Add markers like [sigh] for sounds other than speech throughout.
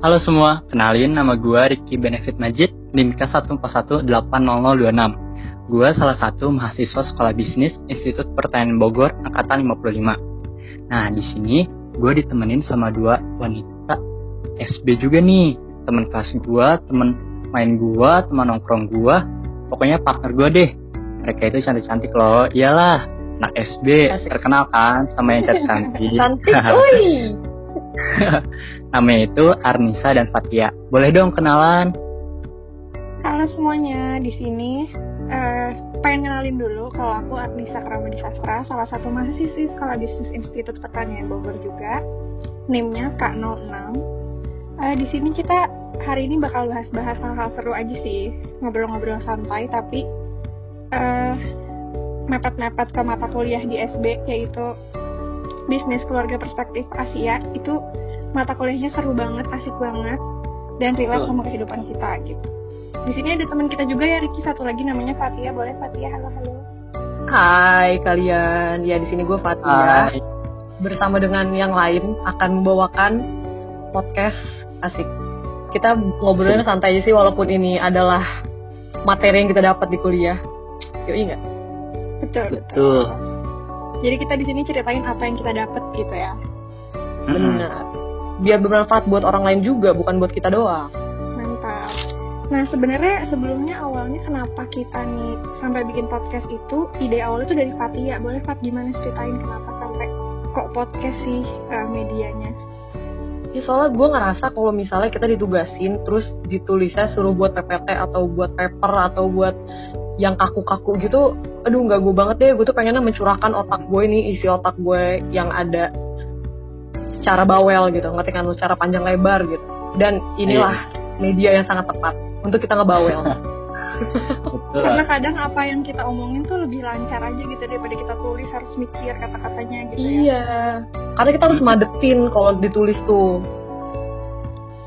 Halo semua, kenalin nama gue Ricky Benefit Majid, NIM K14180026. Gue salah satu mahasiswa Sekolah Bisnis Institut Pertanian Bogor angkatan 55. Nah, di sini gue ditemenin sama dua wanita SB juga nih, teman kelas gue, teman main gue, teman nongkrong gue, pokoknya partner gue deh. Mereka itu cantik-cantik loh, iyalah, anak SB, Asik. terkenal kan sama yang cantik-cantik. Cantik. [laughs] Namanya itu Arnisa dan Fatia. Boleh dong kenalan? Halo semuanya, di sini eh, pengen kenalin dulu kalau aku Arnisa Kramadi Sastra, salah satu mahasiswi Sekolah Bisnis Institut Pertanian Bogor juga. NIM-nya K06. Eh, di sini kita hari ini bakal bahas-bahas hal-hal seru aja sih, ngobrol-ngobrol santai tapi eh, mepet-mepet ke mata kuliah di SB yaitu Bisnis Keluarga Perspektif Asia. Itu mata kuliahnya seru banget, asik banget dan relate sama kehidupan kita gitu. Di sini ada teman kita juga ya Ricky satu lagi namanya Fatia. Boleh Fatia? Halo halo. Hai kalian, ya di sini gue Fatia Hai. bersama dengan yang lain akan membawakan podcast asik. Kita ngobrolnya santai aja sih walaupun ini adalah materi yang kita dapat di kuliah. Yuk ingat. Betul betul. Betul. Jadi kita di sini ceritain apa yang kita dapat gitu ya. Benar. Biar bermanfaat buat orang lain juga, bukan buat kita doang. Mantap. Nah sebenarnya sebelumnya awalnya kenapa kita nih sampai bikin podcast itu ide awalnya tuh dari Fatia. Boleh Fat gimana ceritain kenapa sampai kok podcast sih eh, medianya? Ya soalnya gue ngerasa kalau misalnya kita ditugasin terus ditulisnya suruh buat PPT atau buat paper atau buat yang kaku-kaku gitu aduh nggak gue banget deh gue tuh pengennya mencurahkan otak gue nih isi otak gue yang ada secara bawel gitu ngerti kan lu secara panjang lebar gitu dan inilah media yang sangat tepat untuk kita ngebawel [laughs] Betul. Karena kadang apa yang kita omongin tuh lebih lancar aja gitu daripada kita tulis harus mikir kata-katanya gitu ya. iya karena kita harus madetin kalau ditulis tuh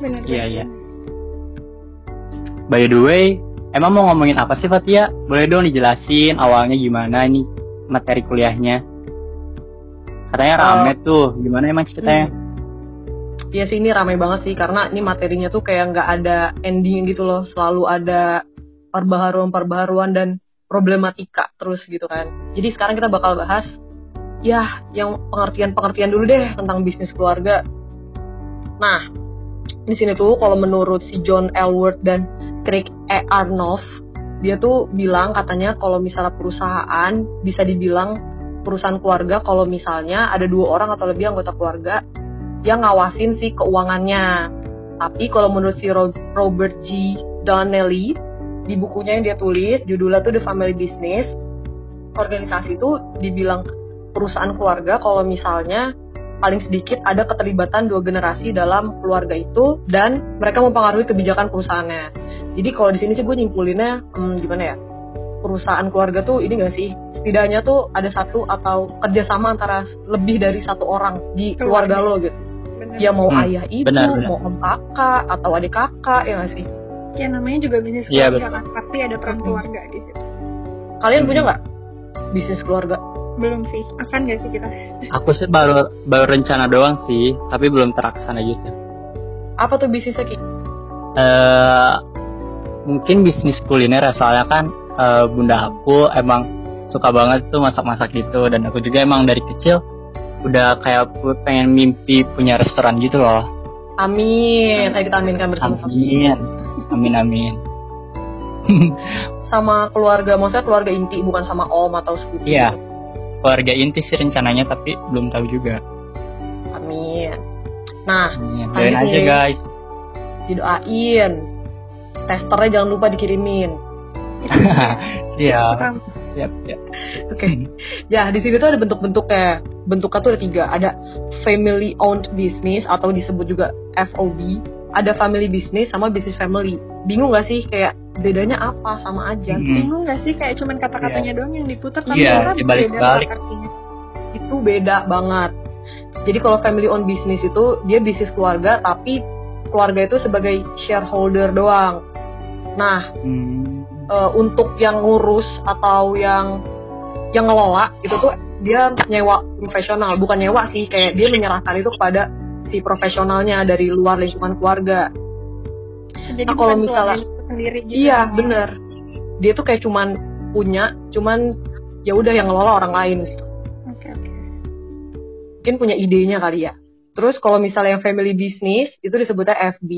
Bener Iya, iya. By the way, emang mau ngomongin apa sih Fatia? Boleh dong dijelasin awalnya gimana nih materi kuliahnya? Katanya rame tuh, gimana emang ceritanya? Iya sih ini ramai banget sih karena ini materinya tuh kayak nggak ada ending gitu loh, selalu ada perbaharuan-perbaharuan dan problematika terus gitu kan. Jadi sekarang kita bakal bahas ya yang pengertian-pengertian dulu deh tentang bisnis keluarga. Nah, di sini tuh kalau menurut si John Elwood dan Craig E. Arnoff, dia tuh bilang katanya kalau misalnya perusahaan bisa dibilang perusahaan keluarga kalau misalnya ada dua orang atau lebih anggota keluarga yang ngawasin si keuangannya. Tapi kalau menurut si Ro- Robert G. Donnelly di bukunya yang dia tulis judulnya tuh The Family Business, organisasi itu dibilang perusahaan keluarga kalau misalnya paling sedikit ada keterlibatan dua generasi dalam keluarga itu dan mereka mempengaruhi kebijakan perusahaannya. Jadi kalau di sini sih gue nyimpulinnya hmm, gimana ya? Perusahaan keluarga tuh ini gak sih? Setidaknya tuh ada satu atau kerjasama antara lebih dari satu orang di keluarga, Keluarga. lo gitu. Bener. Ya mau Hmm, ayah ibu, benar, benar. mau om kakak atau adik kakak ya gak sih? Ya namanya juga bisnis Iya, keluarga kan. Pasti ada peran Hmm. keluarga di situ. Kalian Hmm. punya nggak bisnis keluarga? Belum sih. Akan gak sih kita? Aku sih baru baru rencana doang sih, tapi belum terlaksana gitu. Apa tuh bisnisnya Ki? eh mungkin bisnis kuliner ya, soalnya kan eh, bunda aku emang suka banget tuh masak-masak gitu dan aku juga emang dari kecil udah kayak pengen mimpi punya restoran gitu loh. Amin. Ayo kita aminkan bersama-sama. Amin. Amin amin. [laughs] Sama keluarga, maksudnya keluarga inti bukan sama om atau sepupu. Iya. Keluarga inti sih rencananya tapi belum tahu juga. Amin. Nah, Amin. Doain aja guys. didoain. Testernya jangan lupa dikirimin. Iya. Siap, siap. Oke. Ya, di sini tuh ada bentuk-bentuknya. Bentuknya tuh ada tiga. Ada family owned business atau disebut juga FOB. Ada family business sama business family. Bingung gak sih kayak bedanya apa sama aja? Hmm. Bingung gak sih kayak cuman kata-katanya doang yang diputar tapi Iya, ternyata dibalik-balik. beda artinya. Itu beda banget. Jadi kalau family owned business itu dia bisnis keluarga tapi keluarga itu sebagai shareholder doang. Nah, Hmm. Eh, untuk yang ngurus atau yang yang ngelola itu tuh dia nyewa profesional bukan nyewa sih kayak dia menyerahkan itu kepada si profesionalnya dari luar lingkungan keluarga. Jadi Nah, kalau misalnya- sendiri gitu. Iya, ya. bener. Dia tuh kayak cuman punya, cuman ya udah yang ngelola orang lain gitu. Oke, oke. Mungkin punya idenya kali ya. Terus kalau misalnya yang family business itu disebutnya FB.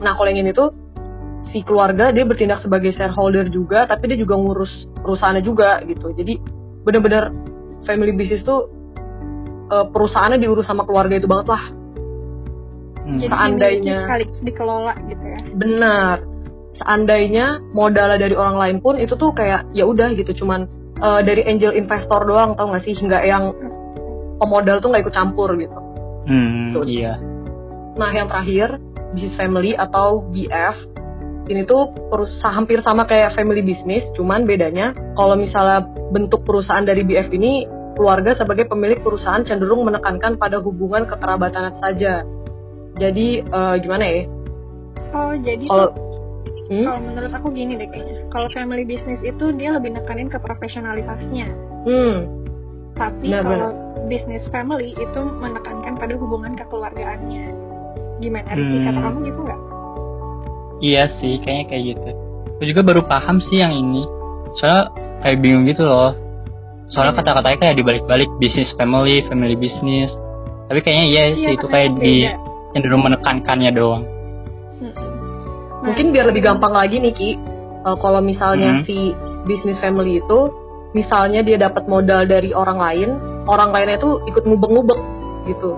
Nah, kalau yang ini tuh si keluarga dia bertindak sebagai shareholder juga, tapi dia juga ngurus perusahaannya juga gitu. Jadi bener-bener family business tuh eh, perusahaannya diurus sama keluarga itu banget lah. Hmm. Jadi Seandainya- sekaligus dikelola gitu ya. Benar. Seandainya modalnya dari orang lain pun itu tuh kayak ya udah gitu, cuman eh, dari angel investor doang, tau gak sih? Nggak yang pemodal tuh nggak ikut campur gitu. Hmm, Tuh. iya. Nah, yang terakhir, business family atau BF. Ini tuh perusahaan hampir sama kayak family business, cuman bedanya kalau misalnya bentuk perusahaan dari BF ini keluarga sebagai pemilik perusahaan cenderung menekankan pada hubungan kekerabatan saja. Jadi eh, gimana ya? Oh, jadi Kalau Hmm? kalau menurut aku gini deh kayaknya. Kalau family business itu dia lebih nekanin ke profesionalitasnya. Hmm, Tapi Benar, kalau bisnis family itu menekankan pada hubungan kekeluargaannya. Gimana Riki? Hmm. Kata kamu gitu nggak? Iya sih, kayaknya kayak gitu. Aku juga baru paham sih yang ini. Soalnya kayak bingung gitu loh. Soalnya Hmm. kata-katanya kayak dibalik-balik bisnis family, family business. Tapi kayaknya iya sih itu kayak di beda. cenderung menekankannya doang. Mungkin biar lebih gampang lagi nih Ki. Eh, kalau misalnya Hmm. si business family itu misalnya dia dapat modal dari orang lain, orang lainnya itu ikut ngubek-ngubek gitu.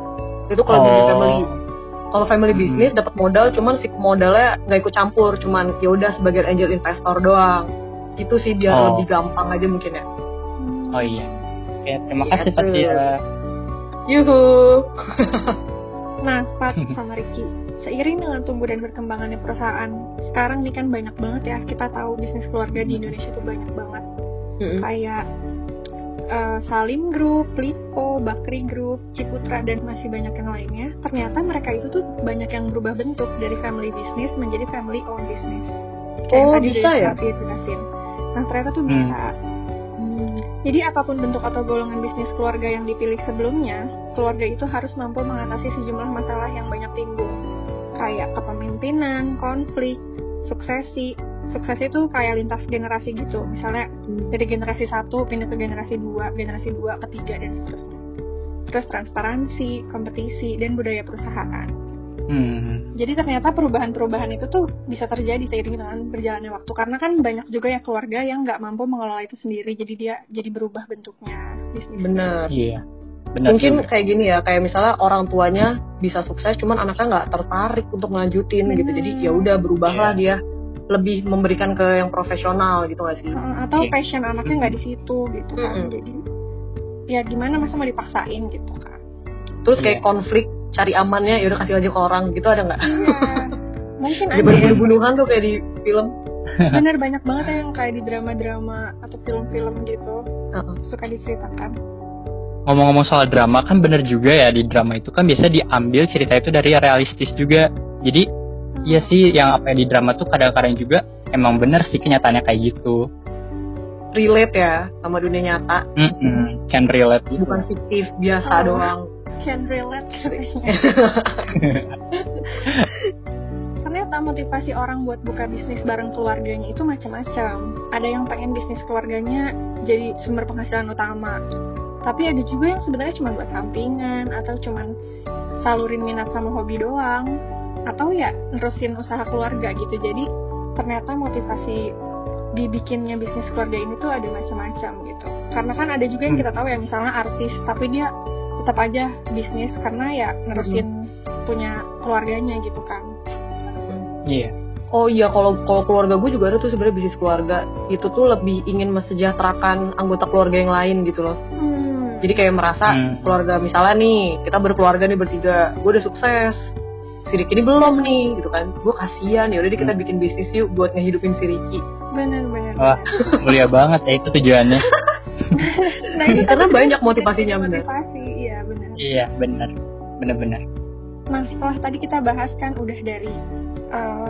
Itu kalau Oh. family. Kalau family Hmm. business dapat modal cuman si modalnya nggak ikut campur, cuman ya udah sebagai angel investor doang. Itu sih biar Oh. lebih gampang aja mungkin ya. Oh iya. Oke, terima Iya, kasih. Fatia. Yuhu. [laughs] Nah, Pat sama Ricky, seiring dengan tumbuh dan berkembangannya perusahaan, sekarang nih kan banyak banget ya kita tahu bisnis keluarga di Indonesia tuh banyak banget. Kayak eh, Salim Group, Lipo, Bakri Group, Ciputra dan masih banyak yang lainnya. Ternyata mereka itu tuh banyak yang berubah bentuk dari family business menjadi family owned business. Kayak yang Oh, tadi bisa ya? Jelasin. Nah, ternyata tuh Hmm. bisa. Hmm, Jadi apa pun bentuk atau golongan bisnis keluarga yang dipilih sebelumnya, keluarga itu harus mampu mengatasi sejumlah masalah yang banyak timbul, kayak kepemimpinan, konflik, suksesi. Suksesi itu kayak lintas generasi gitu, misalnya dari generasi satu pindah ke generasi dua, generasi dua ketiga dan seterusnya. Terus transparansi, kompetisi, dan budaya perusahaan. Hmm. Jadi ternyata perubahan-perubahan itu tuh bisa terjadi seiring dengan berjalannya waktu karena kan banyak juga ya keluarga yang nggak mampu mengelola itu sendiri jadi dia jadi berubah bentuknya bisnis. Bener. Iya. Benar. Mungkin juga. kayak gini ya, kayak misalnya orang tuanya bisa sukses, cuman anaknya nggak tertarik untuk melanjutin gitu. Bener. Jadi ya udah berubahlah Iya. dia lebih memberikan ke yang profesional gitu gak sih? Atau Iya. passion anaknya nggak di situ gitu kan. Mm-mm. Jadi ya gimana masa mau dipaksain gitu kan. Terus kayak Iya. konflik cari amannya, ya udah kasih aja ke orang gitu ada nggak? Iya. [laughs] Mungkin ada bunuh-bunuhan tuh kayak di film. Bener banyak banget ya yang kayak di drama-drama atau film-film gitu Heeh. suka diceritakan. Ngomong-ngomong soal drama kan bener juga ya di drama itu kan biasa diambil cerita itu dari realistis juga. Jadi iya sih yang apa yang di drama tuh kadang-kadang juga emang bener sih kenyataannya kayak gitu. Relate ya sama dunia nyata, Mm-mm. Can relate gitu. bukan fiktif biasa Oh. doang. Can relate katanya. [laughs] Ternyata motivasi orang buat buka bisnis bareng keluarganya itu macam-macam. Ada yang pengen bisnis keluarganya jadi sumber penghasilan utama. Tapi ada juga yang sebenarnya cuma buat sampingan atau cuma salurin minat sama hobi doang. Atau ya nerusin usaha keluarga gitu. Jadi ternyata motivasi dibikinnya bisnis keluarga ini tuh ada macam-macam gitu. Karena kan ada juga yang kita tahu ya misalnya artis tapi dia tetap aja bisnis karena ya nerusin punya keluarganya gitu kan. Iya. Oh iya, kalau kalau keluarga gue juga ada tuh sebenarnya bisnis keluarga. Itu tuh lebih ingin mesejahterakan anggota keluarga yang lain gitu loh. Hmm. Jadi kayak merasa Hmm. keluarga misalnya nih kita berkeluarga nih bertiga, gue udah sukses, si Riki ini belum nih gitu kan. Gue kasihan ya udah deh kita Hmm. bikin bisnis yuk buat ngehidupin si Riki. Bener-bener. Wah, mulia banget ya itu tujuannya. [laughs] Nah, itu Karena banyak motivasinya, bener. Motivasi, iya benar. iya, benar. Benar-benar. Nah, setelah tadi kita bahas kan udah dari eh,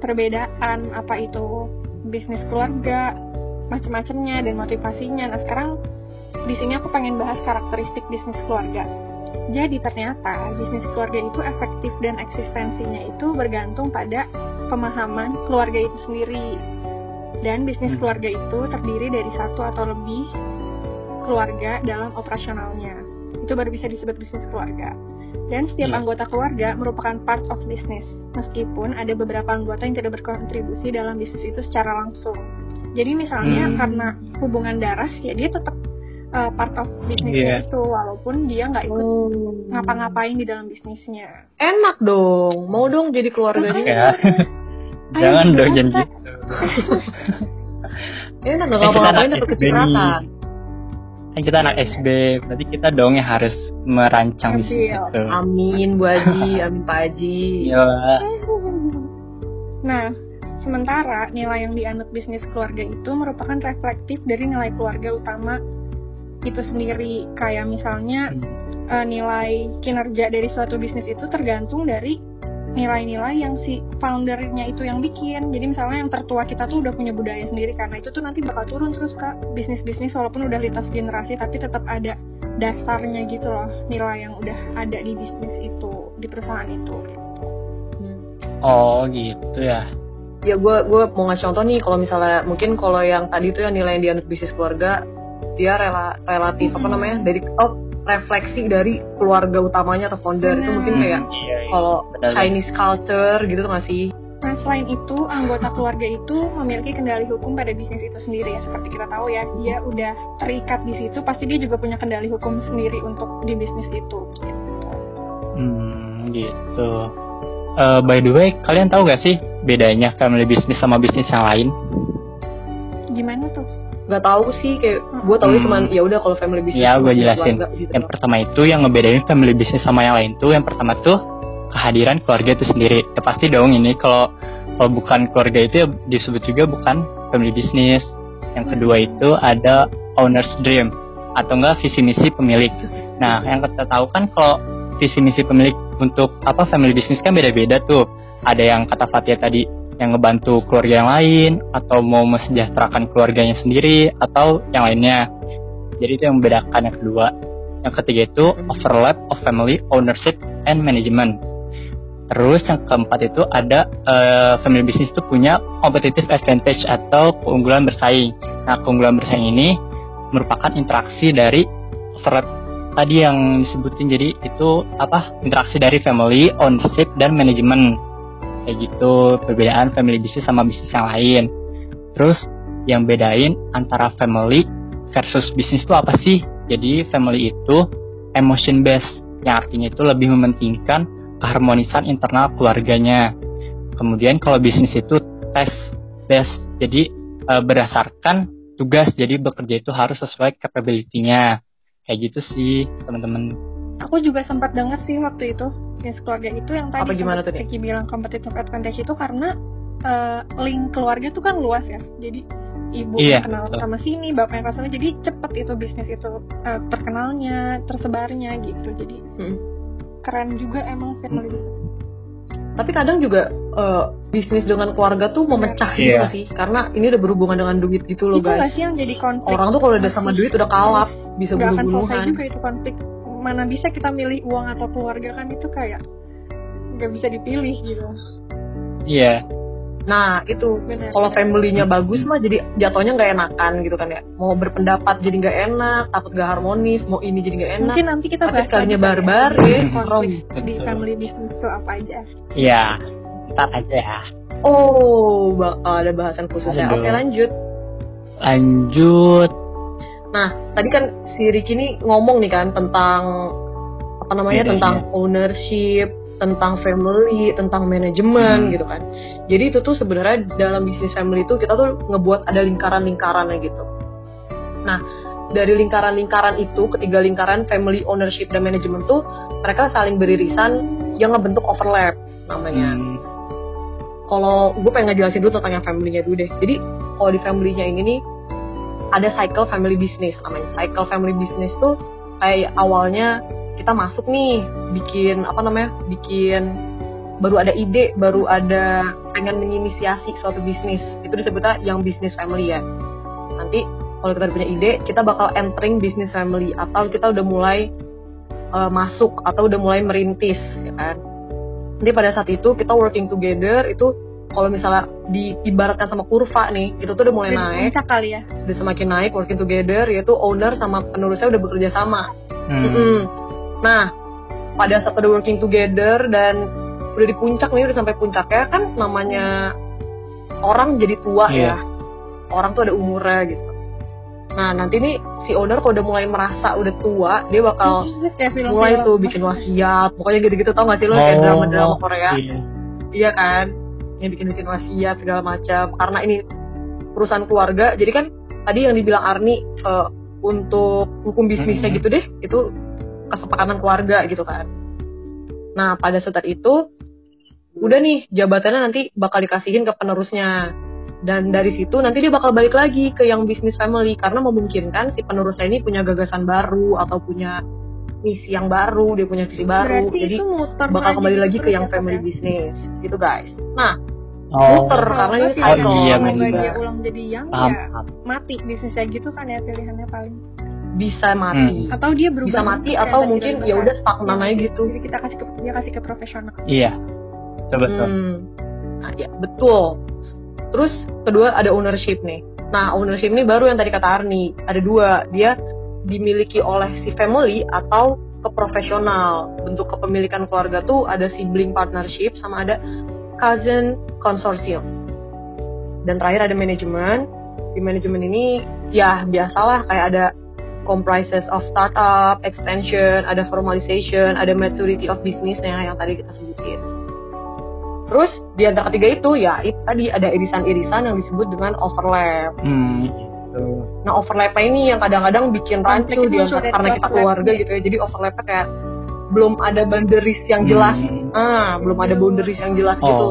perbedaan apa itu bisnis keluarga, macam-macamnya dan motivasinya. Nah, sekarang di sini aku pengen bahas karakteristik bisnis keluarga. Jadi ternyata bisnis keluarga itu efektif dan eksistensinya itu bergantung pada pemahaman keluarga itu sendiri. Dan bisnis Hmm. keluarga itu terdiri dari satu atau lebih keluarga dalam operasionalnya. Itu baru bisa disebut bisnis keluarga. Dan setiap Yes. anggota keluarga merupakan part of business, meskipun ada beberapa anggota yang tidak berkontribusi dalam bisnis itu secara langsung. Jadi misalnya Hmm. karena hubungan darah, ya dia tetap uh, part of bisnisnya Iya. itu, walaupun dia nggak ikut Oh. ngapa-ngapain di dalam bisnisnya. Enak dong. Mau dong jadi keluarganya. Ya. Ayo, Jangan dong gitu. Enak dong Kan kita ngapa-ngapain anak dapat kecipratan. Kan kita anak SB, berarti kita dong yang harus merancang Ambil. bisnis itu. Amin Bu Haji, amin Pak Haji. Iya. Nah, sementara nilai yang dianut bisnis keluarga itu merupakan reflektif dari nilai keluarga utama itu sendiri. Kayak misalnya eh, nilai kinerja dari suatu bisnis itu tergantung dari nilai-nilai yang si foundernya itu yang bikin. Jadi misalnya yang tertua kita tuh udah punya budaya sendiri karena itu tuh nanti bakal turun terus ke bisnis-bisnis walaupun udah lintas generasi tapi tetap ada dasarnya gitu loh nilai yang udah ada di bisnis itu di perusahaan itu. Oh gitu ya. Ya gue gue mau ngasih contoh nih kalau misalnya mungkin kalau yang tadi tuh yang nilai yang dianut bisnis keluarga dia rela, relatif apa Hmm. namanya dari oh refleksi dari keluarga utamanya atau founder itu mungkin kayak Iya, iya. kalau. Chinese culture gitu tuh nggak sih? Nah, selain itu, anggota keluarga itu memiliki kendali hukum pada bisnis itu sendiri ya. Seperti kita tahu ya, dia udah terikat di situ, pasti dia juga punya kendali hukum sendiri untuk di bisnis itu. Gitu. Hmm, gitu. Eh, by the way, kalian tahu gak sih bedanya family business sama bisnis yang lain? Gimana tuh? Gak tahu sih kayak gue tau Hmm. cuman ya udah kalau family business Ya, gue jelasin. keluarga gitu Yang pertama itu yang ngebedain family business sama yang lain tuh, yang pertama tuh kehadiran keluarga itu sendiri. Ya pasti dong ini kalau kalau bukan keluarga itu ya disebut juga bukan family business. Yang kedua itu ada owner's dream atau enggak visi misi pemilik. Nah, yang kita tahu kan kalau visi misi pemilik untuk apa family business kan beda-beda tuh. Ada yang kata Fatia tadi yang ngebantu keluarga yang lain atau mau mesejahterakan keluarganya sendiri atau yang lainnya. Jadi itu yang membedakan yang kedua. Yang ketiga itu overlap of family ownership and management. Terus yang keempat itu ada eh, family business itu punya competitive advantage atau keunggulan bersaing. Nah, keunggulan bersaing ini merupakan interaksi dari overlap tadi yang disebutin jadi itu apa interaksi dari family ownership dan manajemen kayak gitu perbedaan family business sama bisnis yang lain. Terus yang bedain antara family versus bisnis itu apa sih? Jadi family itu emotion based yang artinya itu lebih mementingkan keharmonisan internal keluarganya. Kemudian kalau bisnis itu test based jadi eh, berdasarkan tugas jadi bekerja itu harus sesuai capability-nya. Kayak gitu sih teman-teman Aku juga sempat dengar sih waktu itu bisnis keluarga itu yang tadi Apa gimana Dek? Ricky bilang competitive advantage itu karena eh, link keluarga itu kan luas ya. Jadi ibu Iya, yang kenal betul. sama sini, bapak yang kenal sana, jadi cepet itu bisnis itu eh, terkenalnya, tersebarnya gitu. Jadi Hmm. keren juga emang family business. Tapi kadang juga eh, bisnis dengan keluarga tuh memecah gitu Iya. nggak sih karena ini udah berhubungan dengan duit gitu loh Itu guys. sih yang jadi konflik? Orang tuh kalau udah sama duit udah kalap bisa nggak akan selesai bunuh-bunuhan. juga itu konflik. Mana bisa kita milih uang atau keluarga kan itu kayak nggak bisa dipilih gitu. iya Nah itu Benar. kalau family-nya bagus mah jadi jatuhnya nggak enakan gitu kan ya. Mau berpendapat jadi nggak enak, takut nggak harmonis, mau ini jadi nggak enak. Mungkin nanti kita Tapi bahas sekalinya barbar ya, ya, konflik di family business itu apa aja. iya ntar aja ya Oh, ba- ada bahasan khususnya. Aduh. Oke lanjut. lanjut Nah, tadi kan si Ricky ini ngomong nih kan tentang apa namanya Bedanya. tentang ownership, tentang family, tentang manajemen Hmm. gitu kan. Jadi itu tuh sebenarnya dalam bisnis family itu kita tuh ngebuat ada lingkaran-lingkarannya gitu. Nah, dari lingkaran-lingkaran itu, ketiga lingkaran family, ownership dan manajemen tuh mereka saling beririsan yang ngebentuk overlap namanya Hmm, kalau gue pengen ngejelasin dulu tentang yang family-nya dulu deh. Jadi kalau di family-nya ini nih ada cycle family business namanya. Cycle family business tuh kayak awalnya kita masuk nih bikin apa namanya? bikin baru ada ide, baru ada pengen menginisiasi suatu bisnis. Itu disebutnya yang business family ya. Nanti kalau kita punya ide, kita bakal entering business family atau kita udah mulai uh, masuk atau udah mulai merintis ya kan nanti pada saat itu kita working together itu kalau misalnya diibaratkan sama kurva nih itu tuh udah mulai Udah naik puncak kali ya. udah semakin naik working together yaitu owner sama penerusnya udah bekerja sama Hmm. Mm-mm. Nah, pada saat udah working together dan udah di puncak nih, udah sampai puncaknya kan namanya orang jadi tua Iya. ya. Orang tuh ada umurnya gitu. Nah, nanti nih si owner kalau udah mulai merasa udah tua, dia bakal Kayak film-film. mulai tuh bikin wasiat. Pokoknya gitu-gitu tau gak sih lo kayak Oh, drama-drama Korea? Iya. Iya kan? Yang bikin-bikin wasiat segala macam. Karena ini perusahaan keluarga, jadi kan tadi yang dibilang Arni eh, untuk hukum bisnisnya Mhm. gitu deh, itu kesepakatan keluarga gitu kan. Nah pada saat itu udah nih jabatannya nanti bakal dikasihin ke penerusnya dan dari situ nanti dia bakal balik lagi ke yang bisnis family karena memungkinkan si penerusnya ini punya gagasan baru atau punya misi yang baru dia punya visi baru Berarti jadi itu muter bakal kembali gitu lagi ke yang ya, family ya? business gitu guys nah Oh, muter Kalau karena ini cycle Oh, iya, kalau nggak dia ulang jadi yang paham, ya mati bisnisnya gitu kan ya pilihannya paling bisa mati atau dia berubah bisa mati atau mungkin ya udah bahas. stagnan aja gitu jadi kita kasih ke dia kasih ke profesional Iya. Betul betul. Hmm. Nah, ya, betul. Terus kedua ada ownership nih. Nah, ownership ini baru yang tadi kata Arni. Ada dua. Dia dimiliki oleh si family atau ke profesional. Bentuk kepemilikan keluarga tuh ada sibling partnership sama ada cousin consortium. Dan terakhir ada manajemen. Di manajemen ini ya biasalah kayak ada comprises of startup, expansion, ada formalization, ada maturity of businessnya yang tadi kita sebutin. Terus di antara ketiga itu ya itu tadi ada irisan-irisan yang disebut dengan overlap. Hmm, gitu. Nah overlapnya ini yang kadang-kadang bikin rancu Konflik di antara karena kita keluarga gitu ya. Jadi overlapnya kayak belum ada boundaries yang jelas. Hmm. Ah, belum ada boundaries yang jelas Oh. gitu.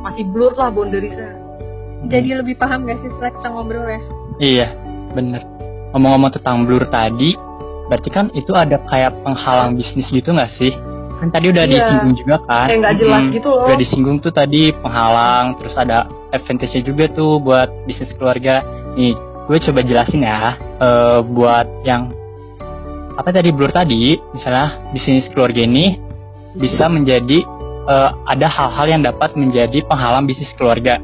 Masih blur lah boundariesnya. Hmm. jadi lebih paham gak sih setelah kita ngobrol ya Iya, bener. Ngomong-ngomong tentang blur tadi, berarti kan itu ada kayak penghalang bisnis gitu nggak sih? Kan tadi udah Iya. disinggung juga kan? Kayak nggak jelas Mm-mm. gitu loh. Udah disinggung tuh tadi penghalang, terus ada advantage juga tuh buat bisnis keluarga. Nih, gue coba jelasin ya, eh, buat yang apa tadi blur tadi, misalnya bisnis keluarga ini bisa menjadi eh, ada hal-hal yang dapat menjadi penghalang bisnis keluarga.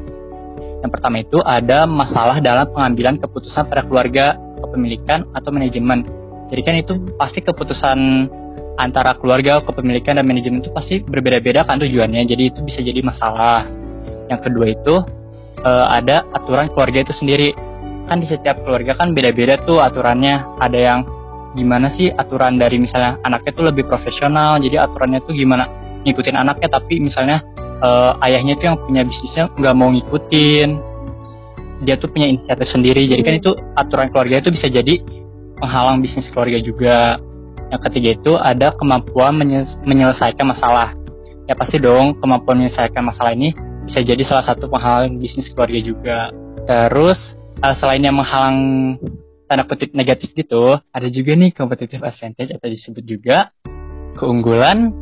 Yang pertama itu ada masalah dalam pengambilan keputusan pada keluarga, kepemilikan atau manajemen. Jadi kan itu pasti keputusan antara keluarga, kepemilikan dan manajemen itu pasti berbeda-beda kan tujuannya. Jadi itu bisa jadi masalah. Yang kedua itu eh, ada aturan keluarga itu sendiri. Kan di setiap keluarga kan beda-beda tuh aturannya. Ada yang gimana sih aturan dari misalnya anaknya tuh lebih profesional. Jadi aturannya tuh gimana ngikutin anaknya tapi misalnya eh, ayahnya tuh yang punya bisnisnya nggak mau ngikutin dia tuh punya inisiatif sendiri jadi kan Hmm. itu aturan keluarga itu bisa jadi penghalang bisnis keluarga juga yang ketiga itu ada kemampuan menye- menyelesaikan masalah ya pasti dong kemampuan menyelesaikan masalah ini bisa jadi salah satu penghalang bisnis keluarga juga terus eh, selain yang menghalang tanda kutip negatif gitu ada juga nih competitive advantage atau disebut juga keunggulan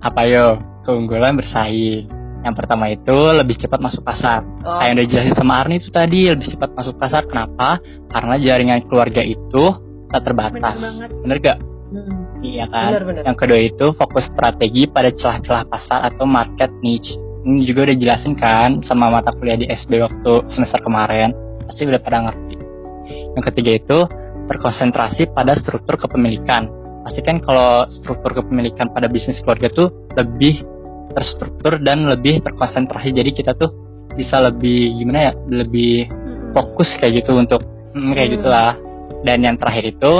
apa yo? Keunggulan bersaing. Yang pertama itu lebih cepat masuk pasar. Oh, kayak yang udah jelasin sama Arni itu tadi lebih cepat masuk pasar. Kenapa? Karena jaringan keluarga itu tak terbatas. Benar banget. Bener gak? Hmm. iya kan? Benar-benar. yang kedua itu fokus strategi pada celah-celah pasar atau market niche. Ini juga udah jelasin kan sama mata kuliah di SB waktu semester kemarin pasti udah pada ngerti. Yang ketiga itu terkonsentrasi pada struktur kepemilikan. Pasti kan kalau struktur kepemilikan pada bisnis keluarga tuh lebih terstruktur dan lebih terkonsentrasi. Jadi kita tuh bisa lebih gimana ya lebih Mm-mm. fokus kayak gitu untuk hmm, kayak Hmm. gitulah. Dan yang terakhir itu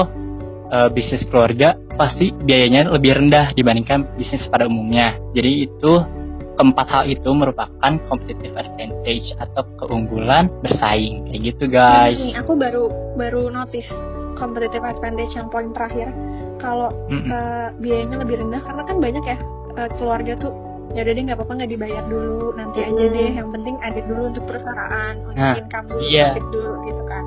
eh, bisnis keluarga pasti biayanya lebih rendah dibandingkan bisnis pada umumnya. Jadi itu keempat hal itu merupakan competitive advantage atau keunggulan bersaing kayak gitu guys Nih, aku baru baru notice competitive advantage yang poin terakhir kalau Mm-mm. eh, biayanya lebih rendah karena kan banyak ya eh, keluarga tuh ya udah deh nggak apa-apa nggak dibayar dulu nanti aja Mm. deh yang penting ada dulu untuk perusahaan untuk Nah, income dulu iya. profit dulu gitu kan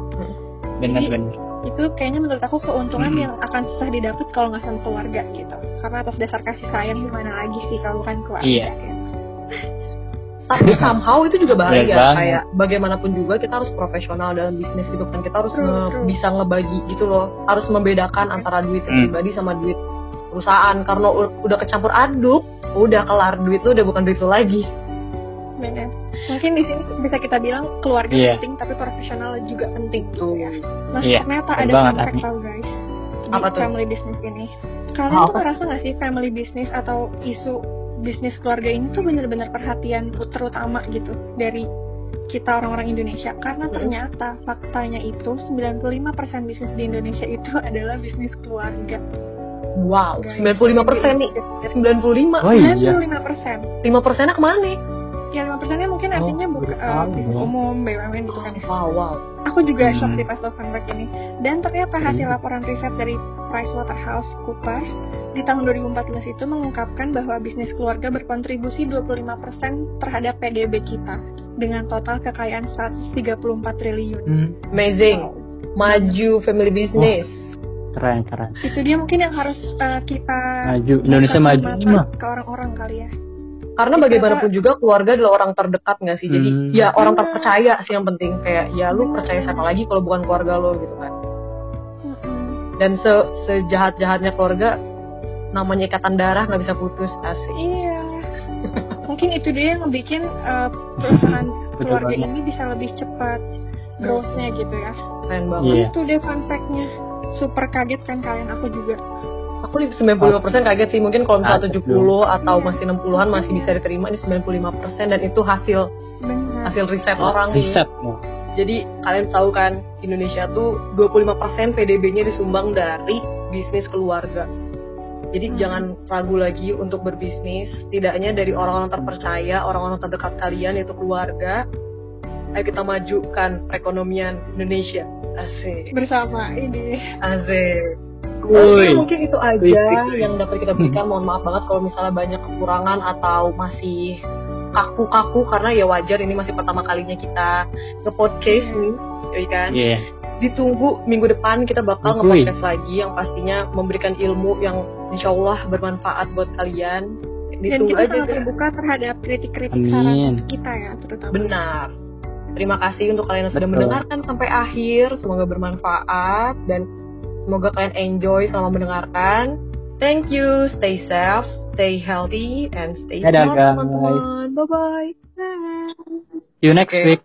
bener-bener itu kayaknya menurut aku keuntungan Mm. yang akan susah didapat kalau nggak sama keluarga gitu karena atas dasar kasih sayang gimana lagi sih kalau bukan keluarga Iya. gitu. Tapi somehow itu juga bahaya banget. kayak bagaimanapun juga kita harus profesional dalam bisnis gitu kan kita harus True, nge- true. bisa ngebagi gitu loh harus membedakan antara duit Hmm. pribadi sama duit perusahaan karena u- udah kecampur aduk udah kelar duit lu udah bukan duit lu lagi benar mungkin di sini bisa kita bilang keluarga Iya. penting tapi profesional juga penting tuh ya nah Iya, ternyata ada banget, fun fact tau guys di Apa tuh? family business ini kalian Oh, tuh apa? ngerasa gak sih family business atau isu bisnis keluarga ini tuh bener-bener perhatian terutama gitu dari kita orang-orang Indonesia karena Hmm. ternyata faktanya itu 95% bisnis di Indonesia itu [laughs] adalah bisnis keluarga. wow Guys, 95 persen nih 95 Oh iya. 95%. 5 persennya ke mana Ya 5 persennya mungkin Oh, artinya buka, tahu. bisnis umum, BUMN gitu kan ya. wow wow Aku juga Hmm. shock sih pas tahu fun fact ini. Dan ternyata hasil Hmm. laporan riset dari PricewaterhouseCoopers di tahun 2014 itu mengungkapkan bahwa bisnis keluarga berkontribusi 25% terhadap PDB kita dengan total kekayaan 134 triliun. Hmm, amazing maju family business keren keren. Itu dia mungkin yang harus eh, kita Maju Indonesia maju mata ini mah. ke orang-orang kali ya. Karena Kita- bagaimanapun juga keluarga adalah orang terdekat nggak sih jadi Hmm. ya orang terpercaya sih yang penting kayak ya lu percaya siapa lagi kalau bukan keluarga lo gitu kan dan se sejahat jahatnya keluarga namanya ikatan darah nggak bisa putus asik Iya. Mungkin itu dia yang bikin eh, perusahaan [laughs] keluarga ini bisa lebih cepat growth-nya gitu ya. keren banget Iya. Itu deh fun fact-nya. Super kaget kan kalian, aku juga. Aku di 95% kaget sih mungkin kalau misalnya Kaget 70 atau masih 60-an masih bisa diterima di 95% dan itu hasil Benar. hasil riset orang nih. Riset. ya. Jadi kalian tahu kan Indonesia tuh 25% PDB-nya disumbang dari bisnis keluarga. Jadi Hmm. jangan ragu lagi untuk berbisnis, tidaknya dari orang-orang terpercaya, orang-orang terdekat kalian yaitu keluarga. Ayo kita majukan perekonomian Indonesia. Asik. Bersama ini. Asik. Oke, mungkin itu aja Wih. yang dapat kita berikan. Mohon maaf banget kalau misalnya banyak kekurangan atau masih kaku-kaku karena ya wajar ini masih pertama kalinya kita nge-podcast nih, ya kan? Iya. Ditunggu minggu depan kita bakal nge-podcast lagi yang pastinya memberikan ilmu yang insya Allah bermanfaat buat kalian. Dan Ditunggu kita aja sangat deh. terbuka terhadap kritik-kritik saran kita ya, terutama. Benar. Terima kasih untuk kalian yang sudah Betul. mendengarkan sampai akhir. Semoga bermanfaat dan semoga kalian enjoy selama mendengarkan. Thank you, stay safe, stay healthy, and stay Dadah, teman-teman. Bye bye. Bye. See you next Oke. week.